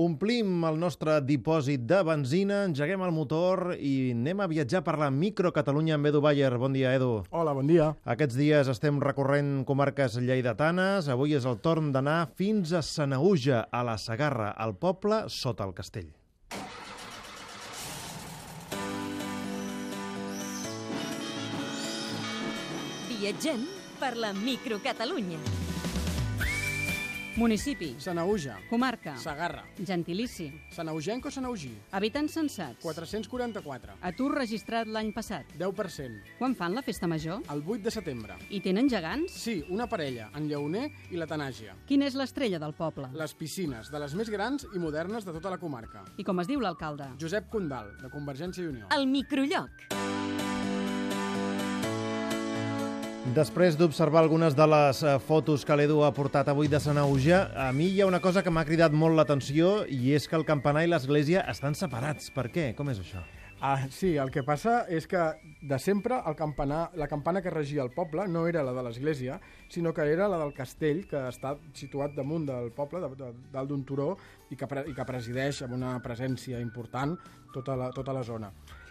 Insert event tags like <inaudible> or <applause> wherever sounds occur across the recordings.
Omplim el nostre dipòsit de benzina, engeguem el motor i anem a viatjar per la microcatalunya amb Edu Bayer. Bon dia, Edu. Hola, bon dia. Aquests dies estem recorrent comarques lleidatanes. Avui és el torn d'anar fins a Sanauja, a la Sagarra, al poble sota el castell. Viatgem per la microcatalunya. Municipi, Sanauja, comarca, Sagarra, gentilici, Sanaugenc o Sanaugí, habitants censats, 444, atur registrat l'any passat. 10%, Quan fan la festa major? el 8 de setembre. I tenen gegants? Sí, una parella, en Lleoner i la Tanàgia. Quina és l'estrella del poble? Les piscines, de les més grans i modernes de tota la comarca. I com es diu l'alcalde? Josep Condal, de Convergència i Unió. El microlloc. Després d'observar algunes de les eh, fotos que l'Edu ha portat avui de Sanauja, a mi hi ha una cosa que m'ha cridat molt l'atenció i és que el campanar i l'església estan separats. Per què? Com és això? Ah, sí, el que passa és que de sempre el campanar, la campana que regia el poble no era la de l'església, sinó que era la del castell, que està situat damunt del poble, de, de, dalt d'un turó, i que, pre, i que presideix amb una presència important tota la, tota la zona.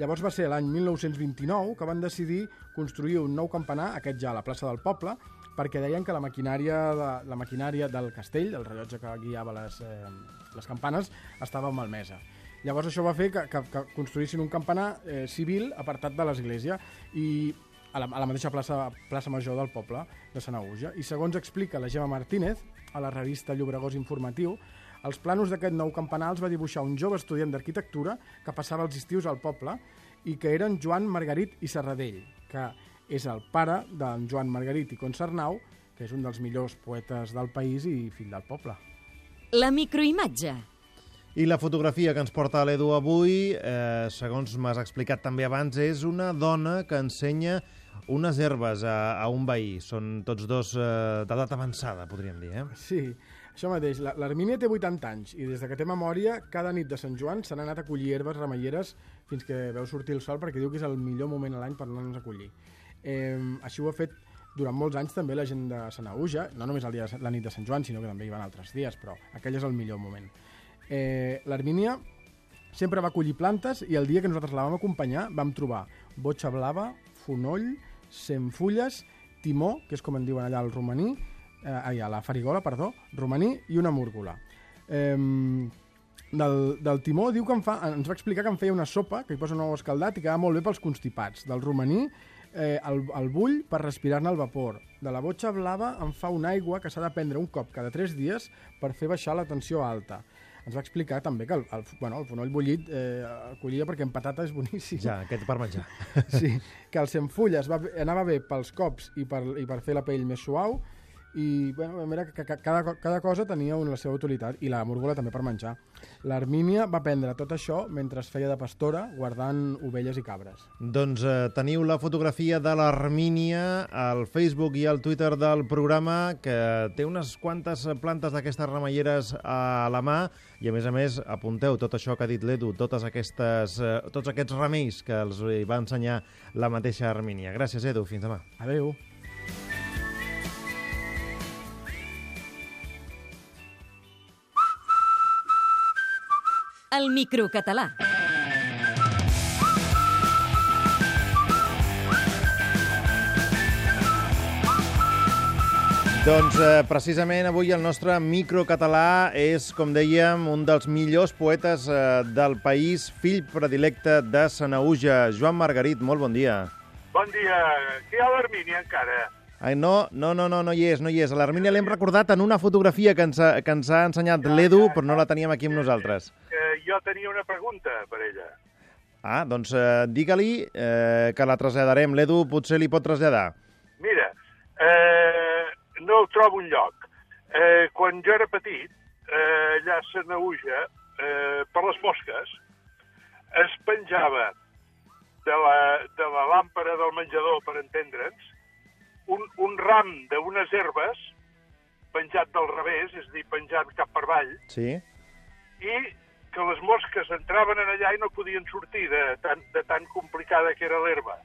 Llavors va ser l'any 1929 que van decidir construir un nou campanar, aquest ja a la plaça del poble, perquè deien que la maquinària, de, la maquinària del castell, el rellotge que guiava les, eh, les campanes, estava malmesa. Llavors això va fer que, que, que construïssin un campanar eh, civil apartat de l'església i a la, a la mateixa plaça, plaça Major del poble de Sanauja. I segons explica la Gemma Martínez, a la revista Llobregós Informatiu, els planos d'aquest nou campanar els va dibuixar un jove estudiant d'arquitectura que passava els estius al poble i que eren Joan Margarit i Serradell, que és el pare d'en Joan Margarit i Concernau, que és un dels millors poetes del país i fill del poble. La microimatge. I la fotografia que ens porta l'Edu avui, eh, segons m'has explicat també abans, és una dona que ensenya unes herbes a, a un veí. Són tots dos eh, d'edat avançada, podríem dir, eh? Sí, això mateix. La- L'Hermínia té 80 anys i des de que té memòria, cada nit de Sant Joan se n'ha anat a collir herbes remeieres fins que veu sortir el sol perquè diu que és el millor moment a l'any per anar-nos a collir. Eh, així ho ha fet durant molts anys també la gent de Sanauja, no només el dia de, la nit de Sant Joan, sinó que també hi van altres dies, però aquell és el millor moment. Eh, L'Hermínia sempre va collir plantes i el dia que nosaltres la vam acompanyar vam trobar botxa blava, fonoll, centfulles, timó, que és com en diuen allà al romaní, eh, ai, a la farigola, perdó, romaní i una múrgola. Eh, del, del timó diu que en fa, ens va explicar que en feia una sopa que hi posa un ou escaldat i que va molt bé pels constipats. Del romaní, eh, el, el bull per respirar-ne el vapor. De la botxa blava en fa una aigua que s'ha de prendre un cop cada 3 dies per fer baixar la tensió alta. Ens va explicar també que el, el, bueno, el fonoll bullit eh, el collia perquè en patata és boníssim. Ja, aquest per menjar. Sí, que el centfulles va, bé- anava bé pels cops i per, i per fer la pell més suau i bueno, mira cada, cada cosa tenia una, la seva utilitat i la múrgola també per menjar. L'Hermínia va prendre tot això mentre es feia de pastora guardant ovelles i cabres. Doncs eh, teniu la fotografia de l'Armínia al Facebook i al Twitter del programa, que té unes quantes plantes d'aquestes remeieres a la mà, i a més a més apunteu tot això que ha dit l'Edu, totes aquestes, eh, tots aquests remeis que els va ensenyar la mateixa Armínia. Gràcies, Edu. Fins demà. Adeu. El microcatalà. Doncs eh, precisament avui el nostre microcatalà és, com dèiem, un dels millors poetes eh, del país, fill predilecte de Sanauja. Joan Margarit, molt bon dia. Bon dia. Que hi ha l'Hermínia encara? Ai, no, no, no, no, no hi és, no hi és. A l'Hermínia l'hem recordat en una fotografia que ens ha, que ens ha ensenyat l'Edu, però no la teníem aquí amb nosaltres. Jo tenia una pregunta per ella. Ah, doncs eh, digue-li eh, que la traslladarem. L'Edu potser li pot traslladar. Mira, eh, no trobo un lloc. Eh, quan jo era petit, eh, allà a Sanauja, eh, per les mosques, es penjava de la, de la làmpara del menjador, per entendre'ns, un, un ram d'unes herbes penjat del revés, és a dir, penjat cap per avall, Sí? i que les mosques entraven en allà i no podien sortir de tan, de tan complicada que era l'herba.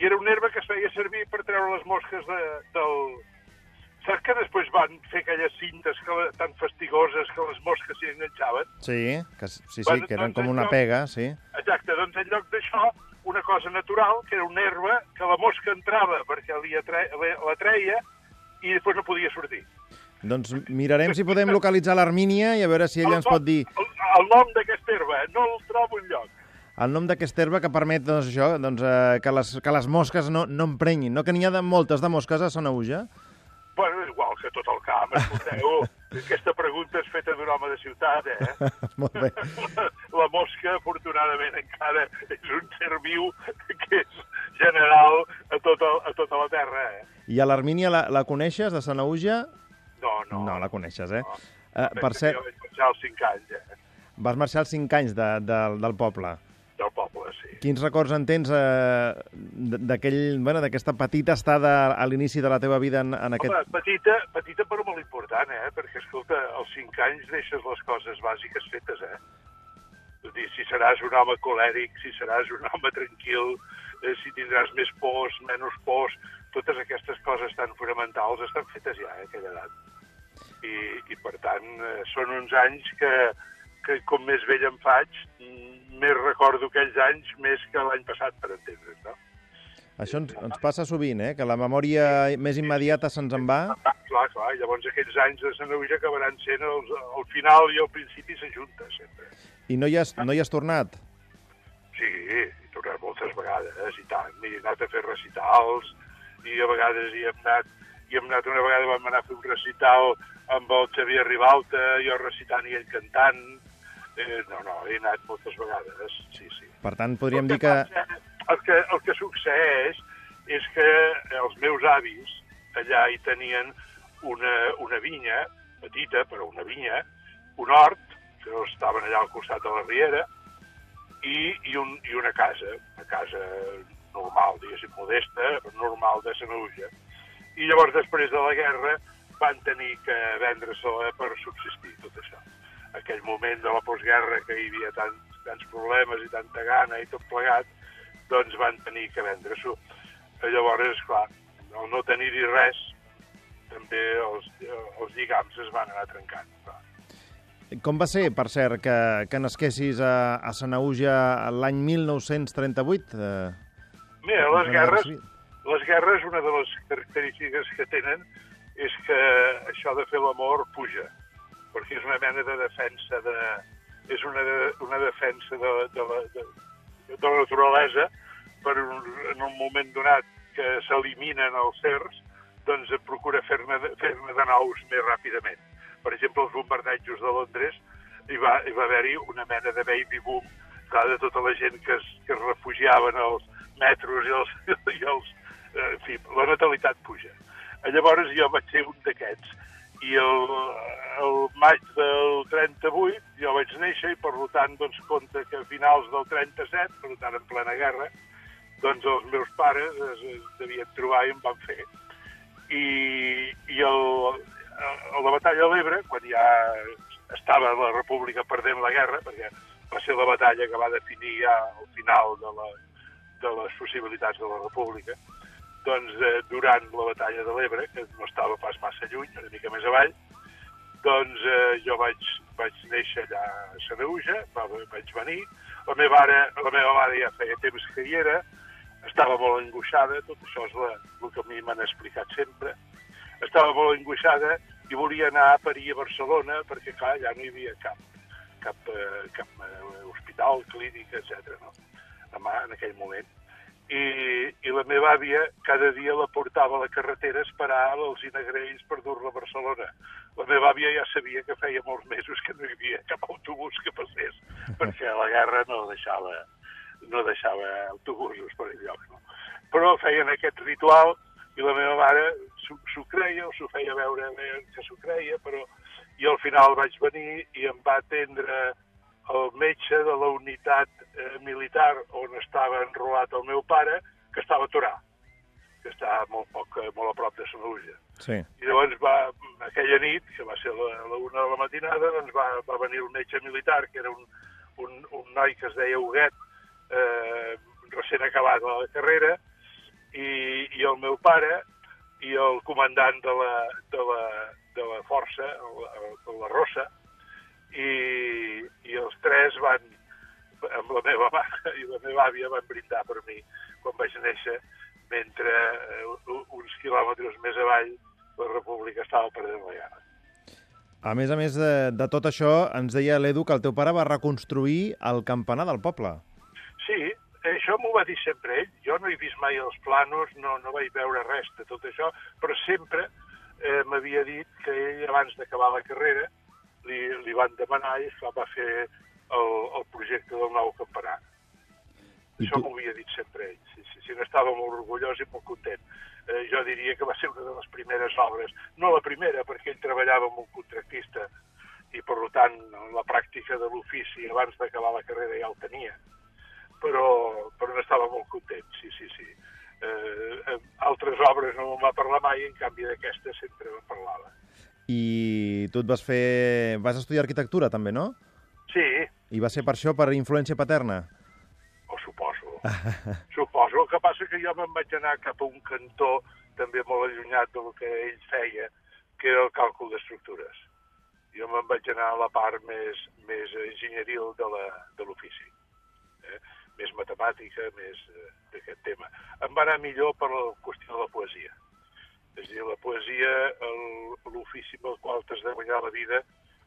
I era una herba que es feia servir per treure les mosques de, del, Saps que després van fer aquelles cintes que, tan fastigoses que les mosques s'hi enganxaven? Sí, que, sí, sí, Bueno, que eren doncs com una això- pega, sí. Exacte, doncs en lloc d'això, una cosa natural, que era una herba, que la mosca entrava perquè li atre... la treia i després no podia sortir. Doncs mirarem si podem localitzar l'Armínia i a veure si ella ens El- pot dir El, el nom d'aquesta herba, no el trobo enlloc. el nom d'aquesta herba que permet doncs, això, doncs, eh, que, les, que les mosques no, no emprenyin. No que n'hi ha de moltes de mosques a Sonauja? Bueno, igual que tot el camp, escolteu, <laughs> aquesta pregunta és feta d'un home de ciutat, eh? <laughs> Molt bé. <laughs> La mosca, afortunadament, encara és un ser viu que és general a tota, a tota la Terra, eh? I a l'Armínia la, la coneixes, de Sonauja? No, no. No, la coneixes, eh? No. Eh, per cert, Jo vaig marxar als 5 anys, eh? vas marxar als 5 anys de, de, del poble. Del poble, sí. Quins records en tens eh, d- d'aquell, bueno, d'aquesta petita estada a l'inici de la teva vida en, en aquest... Home, petita, petita però molt important, eh? Perquè, escolta, als 5 anys deixes les coses bàsiques fetes, eh? A dir, si seràs un home colèric, si seràs un home tranquil, eh, si tindràs més pors, menys pors, totes aquestes coses tan fonamentals estan fetes ja a aquella edat. I, i per tant, eh, són uns anys que, que com més vell em faig, més recordo aquells anys més que l'any passat, per entendre's, no? Això ens, ens passa sovint, eh? Que la memòria més immediata se'ns en va. Ah, clar, clar, llavors aquells anys de Sanaüja acabaran sent els, al final i al principi s'ajunta sempre. I no hi has, no hi has tornat? Sí, he tornat moltes vegades, i tant, he anat a fer recitals, i a vegades hi hem anat, hi hem anat una vegada vam anar a fer un recital amb el Xavier Ribalta, jo recitant i ell cantant, eh, no, no, he anat moltes vegades, sí, sí. Per tant, podríem El dir que... passa- El que, el que succeeix és que els meus avis allà hi tenien una, una vinya, petita, però una vinya, un hort, que estaven allà al costat de la riera, i, i, un, i una casa, una casa normal, diguéssim, modesta, normal de Sanaúja. I llavors, després de la guerra, van tenir que vendre-se-la per subsistir, tot això. Aquell moment de la postguerra que hi havia tants, tants problemes i tanta gana i tot plegat, doncs van tenir que vendre-s'ho. Llavors, clar, al no tenir-hi res, també els, els lligams es van anar trencant. Clar. Com va ser, per cert, que, que nasquessis a, a Sanaúja l'any 1938? Eh, Mira, les guerres, les guerres, una de les característiques que tenen és que això de fer l'amor puja, perquè és una mena de defensa de, és una, de, una defensa de, de, la, de, de la naturalesa per un, en un moment donat que s'eliminen els certs, doncs procura fer-ne de, fer de nous més ràpidament. Per exemple, els bombardejos de Londres hi va, hi va haver-hi una mena de baby boom clar, de tota la gent que es, que es refugiaven als metros i els... <laughs> I eh, en fi, la natalitat puja. Llavors jo vaig ser un d'aquests i el, el maig del 38 jo vaig néixer i per tant doncs compte que a finals del 37, per tant en plena guerra, doncs els meus pares es, es devien trobar i em van fer. I, i el, a la batalla de l'Ebre, quan ja estava la república perdent la guerra, perquè va ser la batalla que va definir ja el final de, la, de les possibilitats de la república, doncs eh, durant la batalla de l'Ebre, que no estava pas massa lluny, una mica més avall, doncs eh, jo vaig, vaig néixer allà a Saneuja, va, vaig venir, la meva, mare, la meva mare ja feia temps que hi era, estava molt angoixada, tot això és la, el que a mi m'han explicat sempre, estava molt angoixada i volia anar a parir a Barcelona perquè, clar, ja no hi havia cap, cap, eh, cap eh, hospital, clínica, etc. no? Demà, en aquell moment. I, I la meva àvia cada dia la portava a la carretera a esperar als Inagrells per dur-la a Barcelona. La meva àvia ja sabia que feia molts mesos que no hi havia cap autobús que passés, perquè la guerra no deixava, no deixava autobusos per enlloc. No? Però feien aquest ritual i la meva mare s'ho creia o s'ho feia veure que s'ho creia, però i al final vaig venir i em va atendre el metge de la unitat eh, militar on estava enrolat el meu pare, que estava a Torà, que està molt, poc, eh, molt a prop de Sanuja. Sí. I llavors va, aquella nit, que va ser la, la una de la matinada, doncs va, va venir el metge militar, que era un, un, un noi que es deia Huguet, eh, recent acabat la carrera, i, i el meu pare i el comandant de la, de la, de la força, la, la Rossa, i, i els tres van, amb la meva mare i la meva àvia van brindar per mi quan vaig néixer, mentre eh, uns quilòmetres més avall la república estava perdent la gana. A més a més de, de tot això, ens deia l'Edu que el teu pare va reconstruir el campanar del poble. Sí, això m'ho va dir sempre ell. Jo no he vist mai els planos, no, no vaig veure res de tot això, però sempre eh, m'havia dit que ell, abans d'acabar la carrera, li, li van demanar i esclar, va fer el, el projecte del nou campanar. I Això tu- m'ho havia dit sempre ell. Sí, sí, sí, n'estava molt orgullós i molt content. Eh, jo diria que va ser una de les primeres obres. No la primera, perquè ell treballava amb un contractista i, per tant, la pràctica de l'ofici abans d'acabar la carrera ja el tenia. Però, però n'estava molt content, sí, sí, sí. Eh, eh, altres obres no me'n va parlar mai, en canvi d'aquesta sempre me'n parlava. I tu et vas fer... Vas estudiar arquitectura, també, no? Sí, I va ser per això, per influència paterna? ho suposo. <laughs> suposo. El que passa que jo me'n vaig anar cap a un cantó també molt allunyat del que ell feia, que era el càlcul d'estructures. Jo me'n vaig anar a la part més, més enginyeril de la- de l'ofici. Eh? Més matemàtica, més eh, d'aquest tema. Em va anar millor per la qüestió de la poesia. És a dir, la poesia, l'ofici amb el qual t'has de guanyar la vida,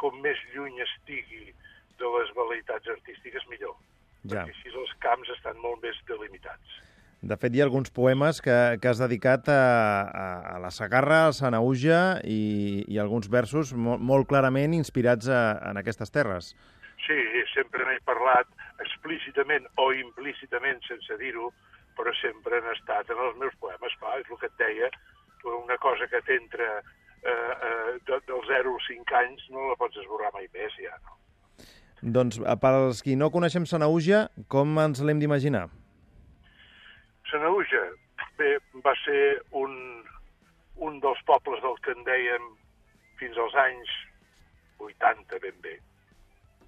com més lluny estigui de les veleïtats artístiques, millor Ja. perquè així els camps estan molt més delimitats. De fet, hi ha alguns poemes que, que has dedicat a, a, a la Sagarra, al Sanauja i, i alguns versos molt, molt clarament inspirats a, en aquestes terres. Sí, sempre n'he parlat explícitament o implícitament, sense dir-ho, però sempre han estat en els meus poemes, clar, és el que et deia, cosa que t'entra eh, eh, de, del 0 als 5 anys no la pots esborrar mai més, ja, no? Doncs, eh, pels qui no coneixem Sanauja, com ens l'hem d'imaginar? Sanauja, bé, va ser un, un dels pobles del que en dèiem fins als anys 80, ben bé,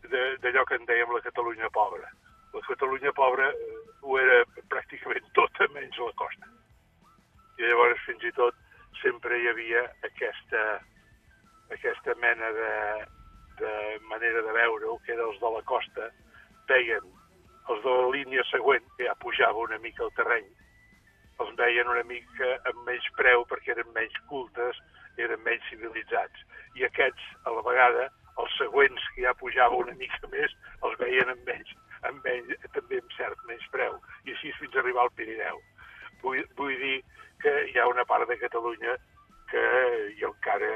de- d'allò que en dèiem la Catalunya pobra. La Catalunya pobra eh, ho era pràcticament tota, menys la costa. I llavors, fins i tot, sempre hi havia aquesta, aquesta mena de, de manera de veure-ho, que era els de la costa, veien els de la línia següent, que ja pujava una mica el terreny, els veien una mica amb menys preu perquè eren menys cultes, eren menys civilitzats. I aquests, a la vegada, els següents que ja pujava una mica més, els veien amb menys, amb menys, també amb cert menys preu. I així fins a arribar al Pirineu. Vull, vull dir que hi ha una part de Catalunya que jo encara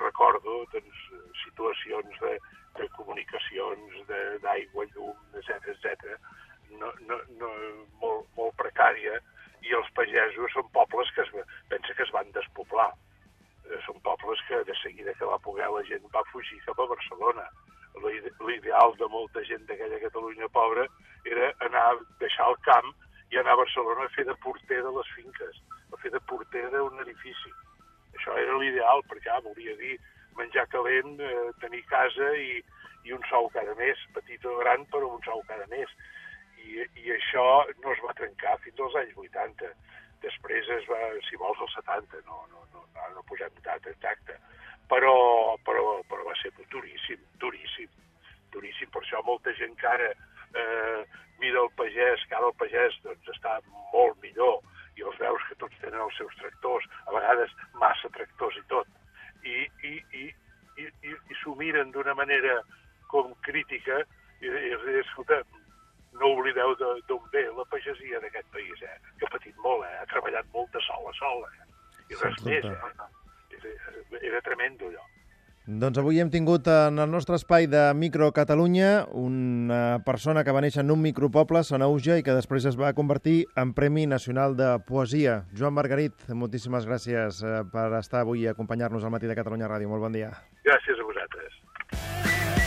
recordo doncs, situacions de, de comunicacions, d'aigua, llum, etc etc. No, no, no, molt, molt precària, i els pagesos són pobles que es, pensa que es van despoblar. Eh, Són pobles que de seguida que va poder la gent va fugir cap a Barcelona. L'ide- L'ideal de molta gent d'aquella Catalunya pobra era anar, deixar el camp i anar a Barcelona a fer de porter de les finques, a fer de porter d'un edifici. Això era l'ideal, perquè ah, volia dir menjar calent, eh, tenir casa i, i un sou cada mes, petit o gran, però un sou cada mes. I, I això no es va trencar fins als anys 80. Després es va, si vols, als 70, no, no, no, no, no posem data exacta. Però, però, però va ser duríssim, duríssim, duríssim. Per això molta gent que ara eh, mira el pagès, que ara el pagès doncs, està molt millor, i els veus que tots tenen els seus tractors, a vegades massa tractors i tot, i, i, i, i, i, i s'ho miren d'una manera com crítica, i, i, i escolta, no oblideu de- d'on ve la pagesia d'aquest país, eh? que ha patit molt, eh? ha treballat molt de sol a sol, eh? i res més. Eh? Era, era tremendo, allò. Doncs avui hem tingut en el nostre espai de Micro Catalunya una persona que va néixer en un micropoble, Sanauja, i que després es va convertir en Premi Nacional de Poesia. Joan Margarit, moltíssimes gràcies eh, per estar avui i acompanyar-nos al matí de Catalunya Ràdio. Molt bon dia. Gràcies a vosaltres.